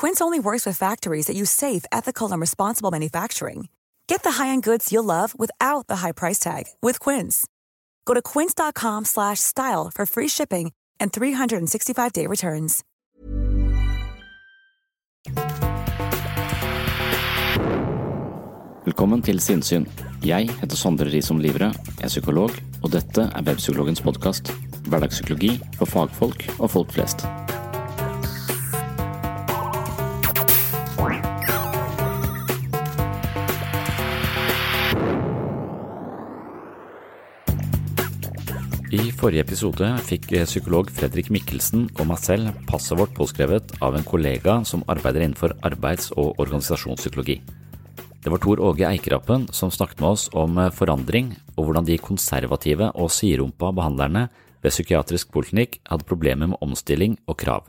Quince only works with factories that use safe, ethical, and responsible manufacturing. Get the high-end goods you'll love without the high price tag with Quince. Go to quince.com slash style for free shipping and 365-day returns. Velkommen til Sinnsyn. Jeg heter Sondre Risom Livre, er psykolog, og dette er Webpsykologens podkast. Hverdagspsykologi for fagfolk og folk flest. I forrige episode fikk psykolog Fredrik Mikkelsen og meg selv passet vårt påskrevet av en kollega som arbeider innenfor arbeids- og organisasjonspsykologi. Det var Tor Åge Eikerappen som snakket med oss om forandring og hvordan de konservative og siderumpa behandlerne ved psykiatrisk poliklinikk hadde problemer med omstilling og krav.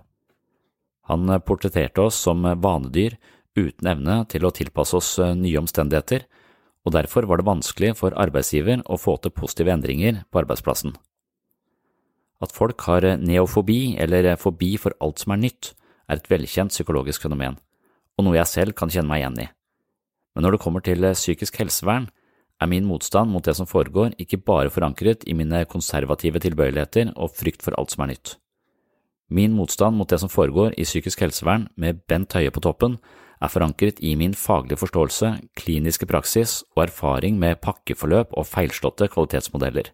Han portretterte oss som vanedyr uten evne til å tilpasse oss nye omstendigheter, og derfor var det vanskelig for arbeidsgiver å få til positive endringer på arbeidsplassen. At folk har neofobi, eller fobi for alt som er nytt, er et velkjent psykologisk fenomen, og noe jeg selv kan kjenne meg igjen i. Men når det kommer til psykisk helsevern, er min motstand mot det som foregår, ikke bare forankret i mine konservative tilbøyeligheter og frykt for alt som er nytt. Min motstand mot det som foregår i psykisk helsevern med Bent Høie på toppen, er forankret i min faglige forståelse, kliniske praksis og erfaring med pakkeforløp og feilslåtte kvalitetsmodeller.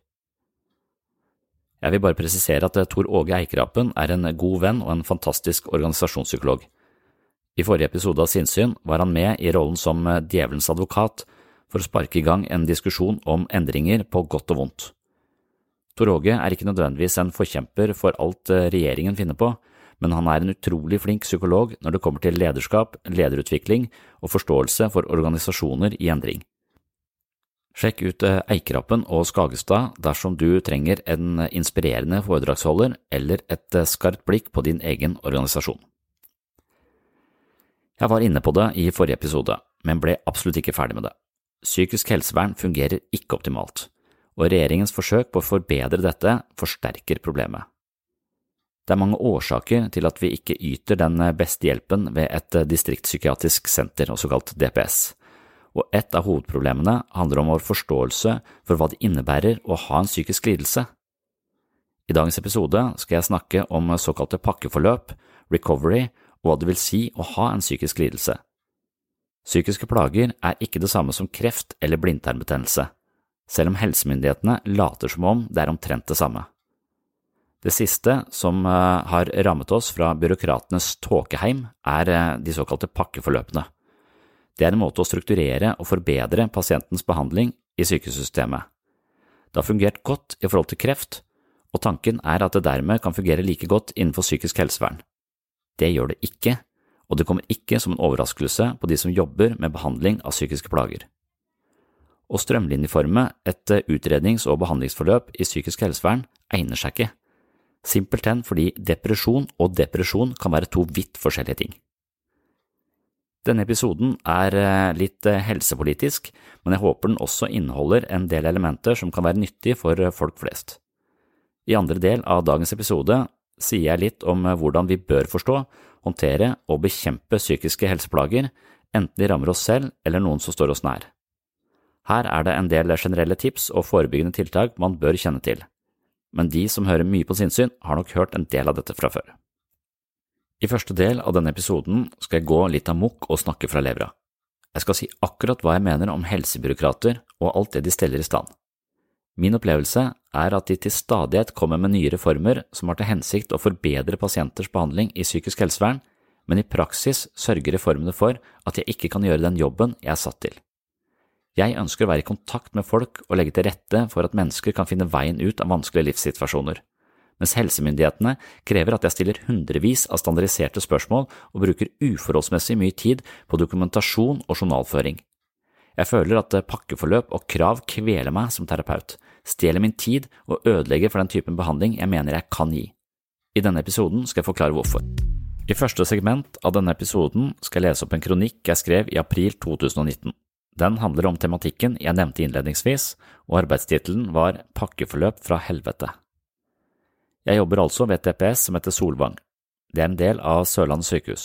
Jeg vil bare presisere at Tor Åge Eikerapen er en god venn og en fantastisk organisasjonspsykolog. I forrige episode av Sinnsyn var han med i rollen som djevelens advokat for å sparke i gang en diskusjon om endringer på godt og vondt. Tor Åge er ikke nødvendigvis en forkjemper for alt regjeringen finner på, men han er en utrolig flink psykolog når det kommer til lederskap, lederutvikling og forståelse for organisasjoner i endring. Sjekk ut Eikerappen og Skagestad dersom du trenger en inspirerende foredragsholder eller et skarpt blikk på din egen organisasjon. Jeg var inne på det i forrige episode, men ble absolutt ikke ferdig med det. Psykisk helsevern fungerer ikke optimalt, og regjeringens forsøk på å forbedre dette forsterker problemet. Det er mange årsaker til at vi ikke yter den beste hjelpen ved et distriktspsykiatrisk senter, såkalt DPS, og et av hovedproblemene handler om vår forståelse for hva det innebærer å ha en psykisk lidelse. I dagens episode skal jeg snakke om såkalte pakkeforløp, recovery, og hva det vil si å ha en psykisk lidelse. Psykiske plager er ikke det samme som kreft eller blindtarmbetennelse, selv om helsemyndighetene later som om det er omtrent det samme. Det siste som har rammet oss fra byråkratenes tåkeheim, er de såkalte pakkeforløpene. Det er en måte å strukturere og forbedre pasientens behandling i sykehussystemet. Det har fungert godt i forhold til kreft, og tanken er at det dermed kan fungere like godt innenfor psykisk helsevern. Det gjør det ikke, og det kommer ikke som en overraskelse på de som jobber med behandling av psykiske plager. Å strømlinjeforme et utrednings- og behandlingsforløp i psykisk helsevern egner seg ikke, simpelthen fordi depresjon og depresjon kan være to vidt forskjellige ting. Denne episoden er litt helsepolitisk, men jeg håper den også inneholder en del elementer som kan være nyttige for folk flest. I andre del av dagens episode sier jeg litt om hvordan vi bør forstå, håndtere og bekjempe psykiske helseplager, enten de rammer oss selv eller noen som står oss nær. Her er det en del generelle tips og forebyggende tiltak man bør kjenne til, men de som hører mye på sinnssyn, har nok hørt en del av dette fra før. I første del av denne episoden skal jeg gå litt amok og snakke fra levra. Jeg skal si akkurat hva jeg mener om helsebyråkrater og alt det de steller i stand. Min opplevelse er at de til stadighet kommer med nye reformer som har til hensikt å forbedre pasienters behandling i psykisk helsevern, men i praksis sørger reformene for at jeg ikke kan gjøre den jobben jeg er satt til. Jeg ønsker å være i kontakt med folk og legge til rette for at mennesker kan finne veien ut av vanskelige livssituasjoner mens helsemyndighetene krever at jeg stiller hundrevis av standardiserte spørsmål og bruker uforholdsmessig mye tid på dokumentasjon og journalføring. Jeg føler at pakkeforløp og krav kveler meg som terapeut, stjeler min tid og ødelegger for den typen behandling jeg mener jeg kan gi. I denne episoden skal jeg forklare hvorfor. I første segment av denne episoden skal jeg lese opp en kronikk jeg skrev i april 2019. Den handler om tematikken jeg nevnte innledningsvis, og arbeidstittelen var Pakkeforløp fra helvete. Jeg jobber altså ved et DPS som heter Solvang. Det er en del av Sørlandet sykehus.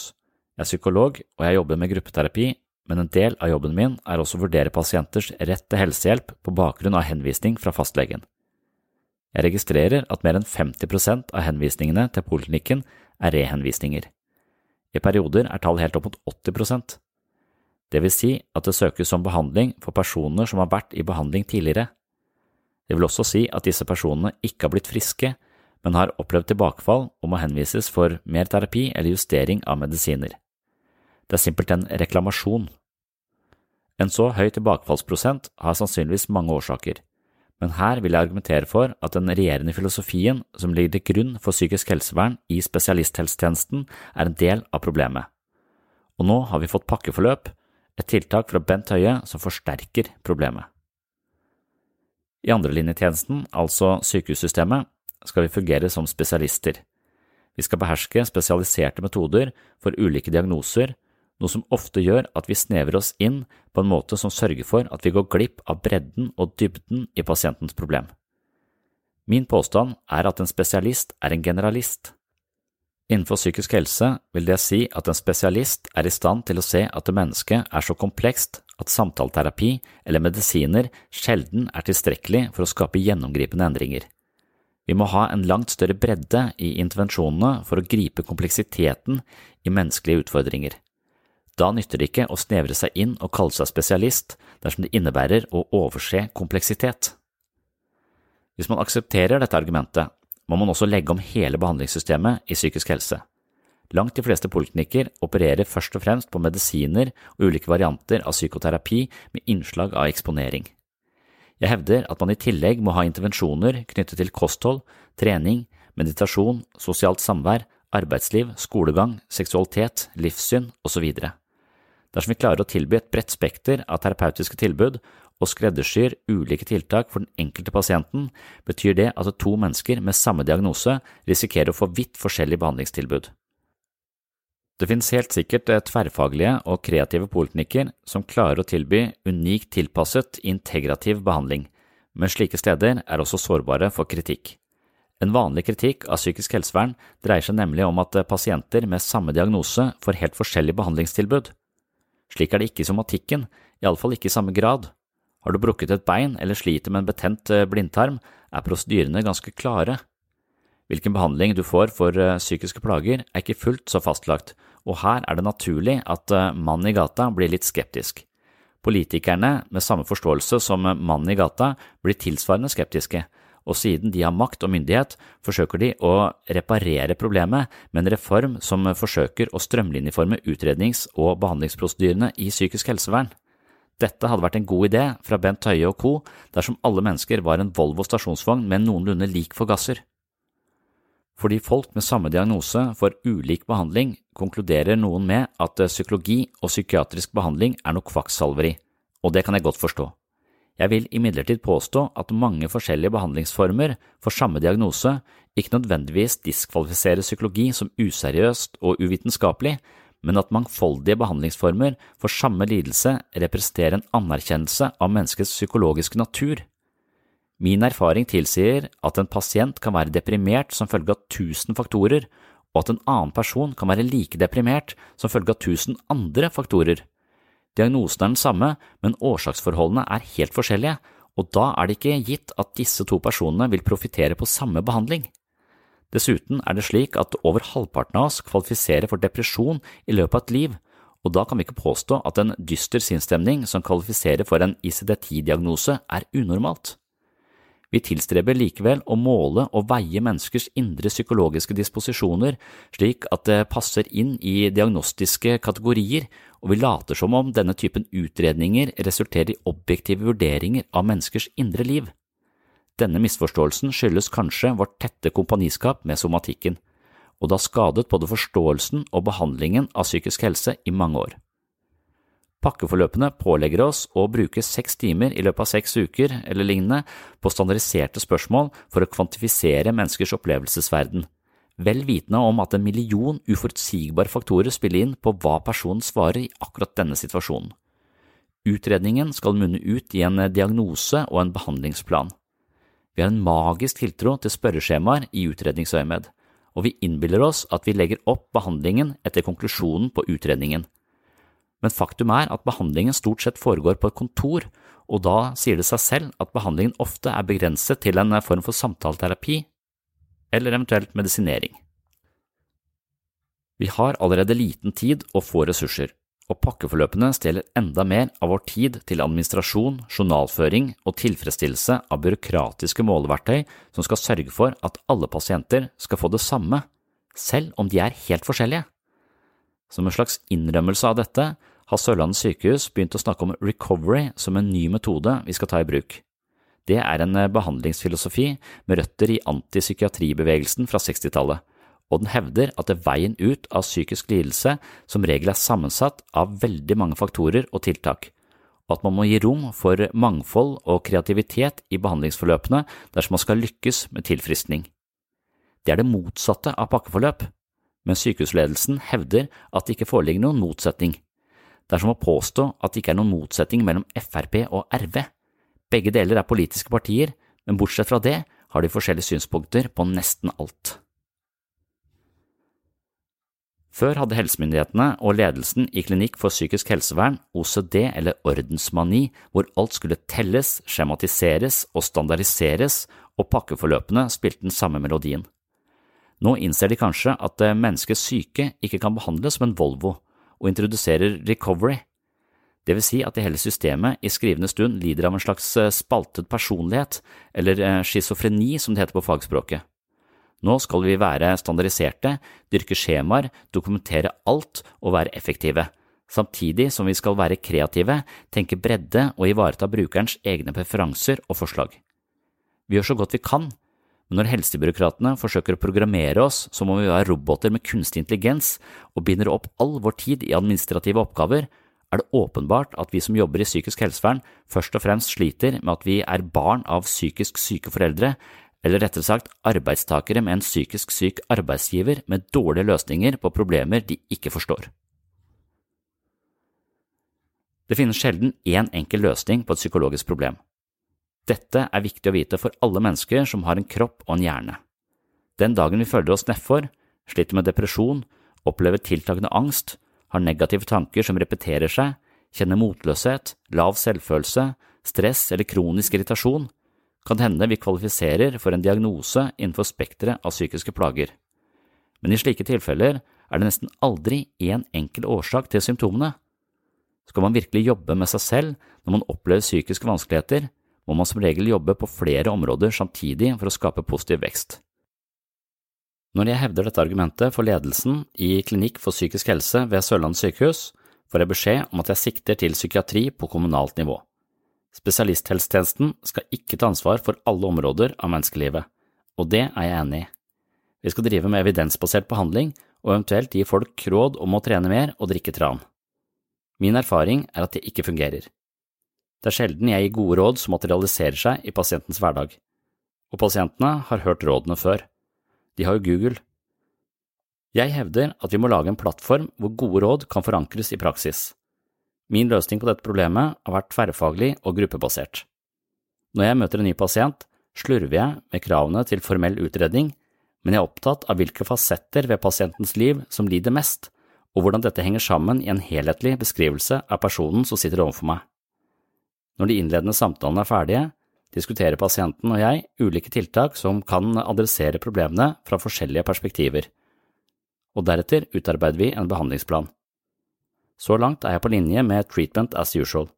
Jeg er psykolog, og jeg jobber med gruppeterapi, men en del av jobben min er også å vurdere pasienters rett til helsehjelp på bakgrunn av henvisning fra fastlegen. Jeg registrerer at mer enn 50 prosent av henvisningene til poliklinikken er rehenvisninger. I perioder er tallet helt opp mot 80 prosent. Det vil si at det søkes om behandling for personer som har vært i behandling tidligere. Det vil også si at disse personene ikke har blitt friske, men har opplevd tilbakefall og må henvises for mer terapi eller justering av medisiner. Det er simpelthen reklamasjon. En så høy tilbakefallsprosent har sannsynligvis mange årsaker men her vil jeg argumentere for at den regjerende filosofien som ligger til grunn for psykisk helsevern i spesialisthelsetjenesten, er en del av problemet. Og nå har vi fått pakkeforløp, et tiltak fra Bent Høie som forsterker problemet. I andrelinjetjenesten, altså sykehussystemet, skal vi fungere som spesialister. Vi skal beherske spesialiserte metoder for ulike diagnoser noe som ofte gjør at vi snevrer oss inn på en måte som sørger for at vi går glipp av bredden og dybden i pasientens problem. Min påstand er at en spesialist er en generalist. Innenfor psykisk helse vil det si at en spesialist er i stand til å se at det mennesket er så komplekst at samtaleterapi eller medisiner sjelden er tilstrekkelig for å skape gjennomgripende endringer. Vi må ha en langt større bredde i intervensjonene for å gripe kompleksiteten i menneskelige utfordringer. Da nytter det ikke å snevre seg inn og kalle seg spesialist dersom det innebærer å overse kompleksitet. Hvis man aksepterer dette argumentet, må man også legge om hele behandlingssystemet i psykisk helse. Langt de fleste poliklinikker opererer først og fremst på medisiner og ulike varianter av psykoterapi med innslag av eksponering. Jeg hevder at man i tillegg må ha intervensjoner knyttet til kosthold, trening, meditasjon, sosialt samvær, arbeidsliv, skolegang, seksualitet, livssyn osv. Dersom vi klarer å tilby et bredt spekter av terapeutiske tilbud og skreddersyr ulike tiltak for den enkelte pasienten, betyr det at to mennesker med samme diagnose risikerer å få vidt forskjellig behandlingstilbud. Det finnes helt sikkert tverrfaglige og kreative poliklinikker som klarer å tilby unikt tilpasset integrativ behandling, men slike steder er også sårbare for kritikk. En vanlig kritikk av psykisk helsevern dreier seg nemlig om at pasienter med samme diagnose får helt forskjellig behandlingstilbud. Slik er det ikke i somatikken, iallfall ikke i samme grad. Har du brukket et bein eller sliter med en betent eh, blindtarm, er prosedyrene ganske klare. Hvilken behandling du får for eh, psykiske plager er ikke fullt så fastlagt, og her er det naturlig at eh, mannen i gata blir litt skeptisk. Politikerne, med samme forståelse som mannen i gata, blir tilsvarende skeptiske, og siden de har makt og myndighet, forsøker de å reparere problemet med en reform som forsøker å strømlinjeforme utrednings- og behandlingsprosedyrene i psykisk helsevern. Dette hadde vært en god idé fra Bent Høie og co. dersom alle mennesker var en Volvo stasjonsvogn med noenlunde lik forgasser. Fordi folk med samme diagnose får ulik behandling, konkluderer noen med at psykologi og psykiatrisk behandling er noe kvakksalveri, og det kan jeg godt forstå. Jeg vil imidlertid påstå at mange forskjellige behandlingsformer for samme diagnose ikke nødvendigvis diskvalifiserer psykologi som useriøst og uvitenskapelig, men at mangfoldige behandlingsformer for samme lidelse representerer en anerkjennelse av menneskets psykologiske natur. Min erfaring tilsier at en pasient kan være deprimert som følge av tusen faktorer, og at en annen person kan være like deprimert som følge av tusen andre faktorer. Diagnosen er den samme, men årsaksforholdene er helt forskjellige, og da er det ikke gitt at disse to personene vil profitere på samme behandling. Dessuten er det slik at over halvparten av oss kvalifiserer for depresjon i løpet av et liv, og da kan vi ikke påstå at en dyster sinnsstemning som kvalifiserer for en ICD-10-diagnose, er unormalt. Vi tilstreber likevel å måle og veie menneskers indre psykologiske disposisjoner slik at det passer inn i diagnostiske kategorier, og vi later som om denne typen utredninger resulterer i objektive vurderinger av menneskers indre liv. Denne misforståelsen skyldes kanskje vårt tette kompaniskap med somatikken, og det har skadet både forståelsen og behandlingen av psykisk helse i mange år. Pakkeforløpene pålegger oss å bruke seks timer i løpet av seks uker eller lignende på standardiserte spørsmål for å kvantifisere menneskers opplevelsesverden, vel vitende om at en million uforutsigbare faktorer spiller inn på hva personen svarer i akkurat denne situasjonen. Utredningen skal munne ut i en diagnose og en behandlingsplan. Vi har en magisk tiltro til spørreskjemaer i utredningsøyemed, og vi innbiller oss at vi legger opp behandlingen etter konklusjonen på utredningen men faktum er at behandlingen stort sett foregår på et kontor, og da sier det seg selv at behandlingen ofte er begrenset til en form for samtaleterapi eller eventuelt medisinering. Vi har allerede liten tid og få ressurser, og pakkeforløpene stjeler enda mer av vår tid til administrasjon, journalføring og tilfredsstillelse av byråkratiske måleverktøy som skal sørge for at alle pasienter skal få det samme, selv om de er helt forskjellige. Som en slags innrømmelse av dette har Sørlandet sykehus begynt å snakke om recovery som en ny metode vi skal ta i bruk. Det er en behandlingsfilosofi med røtter i antipsykiatribevegelsen fra 60-tallet, og den hevder at veien ut av psykisk lidelse som regel er sammensatt av veldig mange faktorer og tiltak, og at man må gi rom for mangfold og kreativitet i behandlingsforløpene dersom man skal lykkes med tilfriskning. Det er det motsatte av pakkeforløp, men sykehusledelsen hevder at det ikke foreligger noen motsetning. Det er som å påstå at det ikke er noen motsetning mellom Frp og RV. Begge deler er politiske partier, men bortsett fra det har de forskjellige synspunkter på nesten alt. Før hadde helsemyndighetene og ledelsen i Klinikk for psykisk helsevern OCD eller ordensmani, hvor alt skulle telles, skjematiseres og standardiseres, og pakkeforløpene spilte den samme melodien. Nå innser de kanskje at menneskets syke ikke kan behandles som en Volvo, og introduserer recovery. Det vil si at hele systemet i skrivende stund lider av en slags eh, spaltet personlighet, eller eh, schizofreni som det heter på fagspråket. Nå skal vi være standardiserte, dyrke skjemaer, dokumentere alt og være effektive, samtidig som vi skal være kreative, tenke bredde og ivareta brukerens egne preferanser og forslag. Vi gjør så godt vi kan, men når helsebyråkratene forsøker å programmere oss som om vi er roboter med kunstig intelligens og binder opp all vår tid i administrative oppgaver, er det åpenbart at vi som jobber i psykisk helsevern først og fremst sliter med at vi er barn av psykisk syke foreldre, eller rettere sagt arbeidstakere med en psykisk syk arbeidsgiver med dårlige løsninger på problemer de ikke forstår. Det finnes sjelden én enkel løsning på et psykologisk problem. Dette er viktig å vite for alle mennesker som har en kropp og en hjerne. Den dagen vi føler oss nedfor, sliter med depresjon, opplever tiltakende angst, har negative tanker som repeterer seg, kjenner motløshet, lav selvfølelse, stress eller kronisk irritasjon, kan det hende vi kvalifiserer for en diagnose innenfor spekteret av psykiske plager. Men i slike tilfeller er det nesten aldri én enkel årsak til symptomene. Skal man virkelig jobbe med seg selv når man opplever psykiske vanskeligheter, må man som regel jobbe på flere områder samtidig for å skape positiv vekst. Når jeg hevder dette argumentet for ledelsen i Klinikk for psykisk helse ved Sørlandet sykehus, får jeg beskjed om at jeg sikter til psykiatri på kommunalt nivå. Spesialisthelsetjenesten skal ikke ta ansvar for alle områder av menneskelivet, og det er jeg enig i. Vi skal drive med evidensbasert behandling og eventuelt gi folk råd om å trene mer og drikke tran. Min erfaring er at det ikke fungerer. Det er sjelden jeg gir gode råd som materialiserer seg i pasientens hverdag, og pasientene har hørt rådene før. De har jo Google. Jeg hevder at vi må lage en plattform hvor gode råd kan forankres i praksis. Min løsning på dette problemet har vært tverrfaglig og gruppebasert. Når jeg møter en ny pasient, slurver jeg med kravene til formell utredning, men jeg er opptatt av hvilke fasetter ved pasientens liv som lider mest, og hvordan dette henger sammen i en helhetlig beskrivelse av personen som sitter overfor meg. Når de innledende samtalene er ferdige, diskuterer pasienten og jeg ulike tiltak som kan adressere problemene fra forskjellige perspektiver, og deretter utarbeider vi en behandlingsplan. Så langt er jeg på linje med treatment as usual,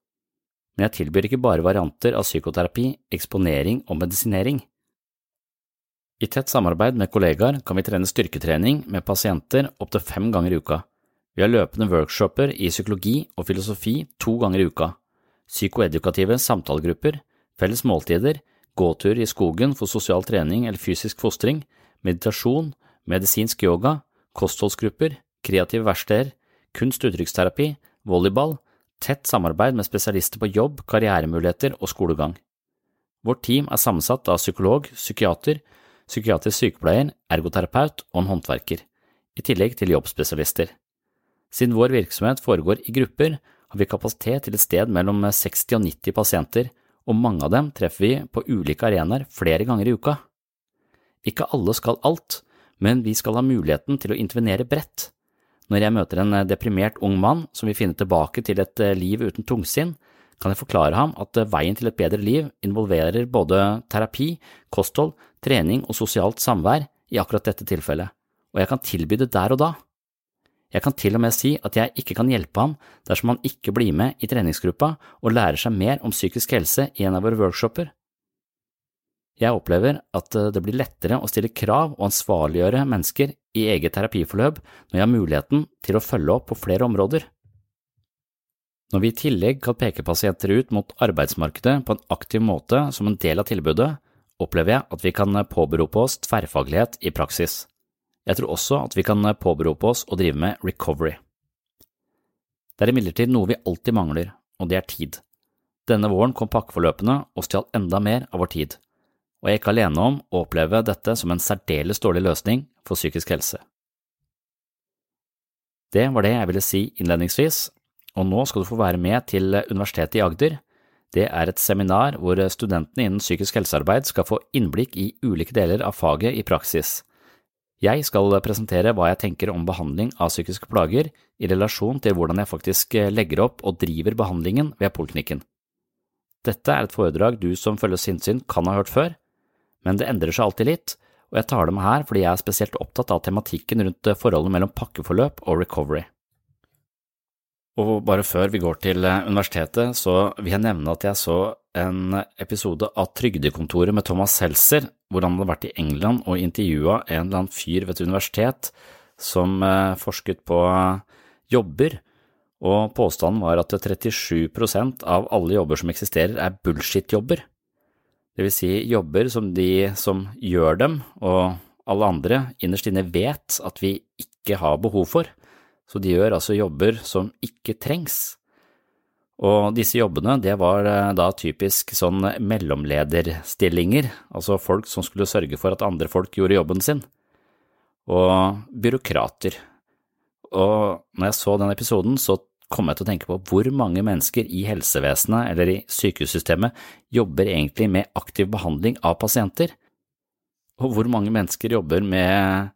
men jeg tilbyr ikke bare varianter av psykoterapi, eksponering og medisinering. I tett samarbeid med kollegaer kan vi trene styrketrening med pasienter opptil fem ganger i uka. Vi har løpende workshoper i psykologi og filosofi to ganger i uka psykoedukative samtalegrupper, felles måltider, gåtur i skogen for sosial trening eller fysisk fostring, meditasjon, medisinsk yoga, kostholdsgrupper, kreative verksteder, kunst- og uttrykksterapi, volleyball, tett samarbeid med spesialister på jobb, karrieremuligheter og skolegang. Vårt team er sammensatt av psykolog, psykiater, psykiatrisk sykepleier, ergoterapeut og en håndverker, i tillegg til jobbspesialister. Siden vår virksomhet foregår i grupper, har vi kapasitet til et sted mellom 60 og 90 pasienter, og mange av dem treffer vi på ulike arenaer flere ganger i uka. Ikke alle skal alt, men vi skal ha muligheten til å intervenere bredt. Når jeg møter en deprimert ung mann som vil finne tilbake til et liv uten tungsinn, kan jeg forklare ham at veien til et bedre liv involverer både terapi, kosthold, trening og sosialt samvær i akkurat dette tilfellet, og jeg kan tilby det der og da. Jeg kan til og med si at jeg ikke kan hjelpe ham dersom han ikke blir med i treningsgruppa og lærer seg mer om psykisk helse i en av våre workshoper. Jeg opplever at det blir lettere å stille krav og ansvarliggjøre mennesker i eget terapiforløp når jeg har muligheten til å følge opp på flere områder. Når vi i tillegg kan peke pasienter ut mot arbeidsmarkedet på en aktiv måte som en del av tilbudet, opplever jeg at vi kan påberope oss tverrfaglighet i praksis. Jeg tror også at vi kan påberope oss å drive med recovery. Det er imidlertid noe vi alltid mangler, og det er tid. Denne våren kom pakkeforløpene og stjal enda mer av vår tid, og jeg er ikke alene om å oppleve dette som en særdeles dårlig løsning for psykisk helse. Det var det jeg ville si innledningsvis, og nå skal du få være med til Universitetet i Agder. Det er et seminar hvor studentene innen psykisk helsearbeid skal få innblikk i ulike deler av faget i praksis. Jeg skal presentere hva jeg tenker om behandling av psykiske plager i relasjon til hvordan jeg faktisk legger opp og driver behandlingen ved poliklinikken. Dette er et foredrag du som følger sinnssyn kan ha hørt før, men det endrer seg alltid litt, og jeg tar det med her fordi jeg er spesielt opptatt av tematikken rundt forholdet mellom pakkeforløp og recovery. Og bare før vi går til eh, universitetet, så vil jeg nevne at jeg så en episode av Trygdekontoret med Thomas Seltzer, hvor han hadde vært i England og intervjua en eller annen fyr ved et universitet som eh, forsket på jobber, og påstanden var at 37% av alle jobber som eksisterer, er bullshit-jobber. Det vil si jobber som de som gjør dem, og alle andre innerst inne vet at vi ikke har behov for så de gjør altså jobber som ikke trengs. Og disse jobbene, det var eh, da typisk sånn mellomlederstillinger, altså folk som skulle sørge for at andre folk gjorde jobben sin, og byråkrater. Og når jeg så den episoden, så kom jeg til å tenke på hvor mange mennesker i helsevesenet eller i sykehussystemet jobber egentlig med aktiv behandling av pasienter, og hvor mange mennesker jobber med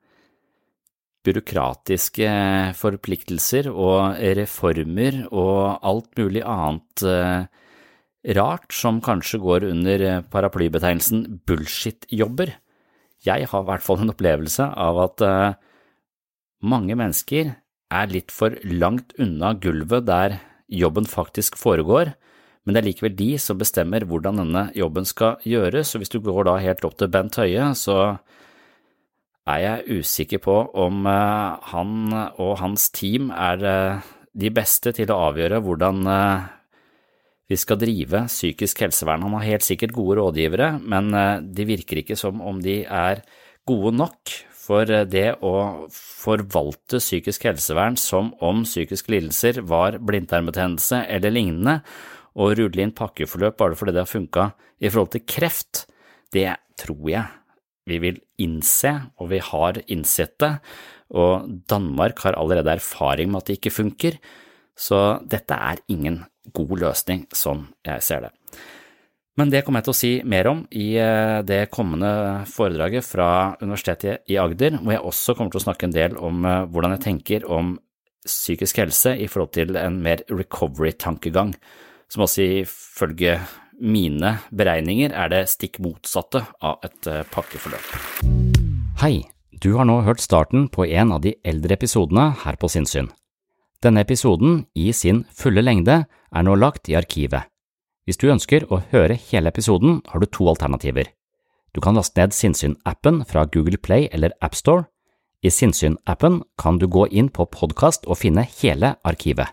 byråkratiske forpliktelser og reformer og alt mulig annet eh, rart som kanskje går under paraplybetegnelsen bullshit-jobber. Jeg har i hvert fall en opplevelse av at eh, mange mennesker er litt for langt unna gulvet der jobben faktisk foregår, men det er likevel de som bestemmer hvordan denne jobben skal gjøres, og hvis du går da helt opp til Bent Høie, så er jeg usikker på om eh, han og hans team er eh, de beste til å avgjøre hvordan eh, vi skal drive psykisk helsevern. Han har helt sikkert gode rådgivere, men det virker ikke som om de er gode nok for det å forvalte psykisk helsevern som om psykiske lidelser var blindtarmbetennelse eller lignende, og rulle inn pakkeforløp bare fordi det har funka i forhold til kreft, det tror jeg vi vil innse, og vi har innsett det, og Danmark har allerede erfaring med at det ikke funker, så dette er ingen god løsning, sånn jeg ser det. Men det kommer jeg til å si mer om i eh, det kommende foredraget fra Universitetet i Agder, hvor jeg også kommer til å snakke en del om eh, hvordan jeg tenker om psykisk helse i forhold til en mer recovery-tankegang, som også ifølge mine beregninger er det stikk motsatte av et eh, pakkeforløp. Hei, du har nå hørt starten på en av de eldre episodene her på Sinnsyn. Denne episoden, i sin fulle lengde, er nå lagt i arkivet. Hvis du ønsker å høre hele episoden, har du to alternativer. Du kan laste ned Sinnsyn-appen fra Google Play eller AppStore. I Sinnsyn-appen kan du gå inn på podkast og finne hele arkivet.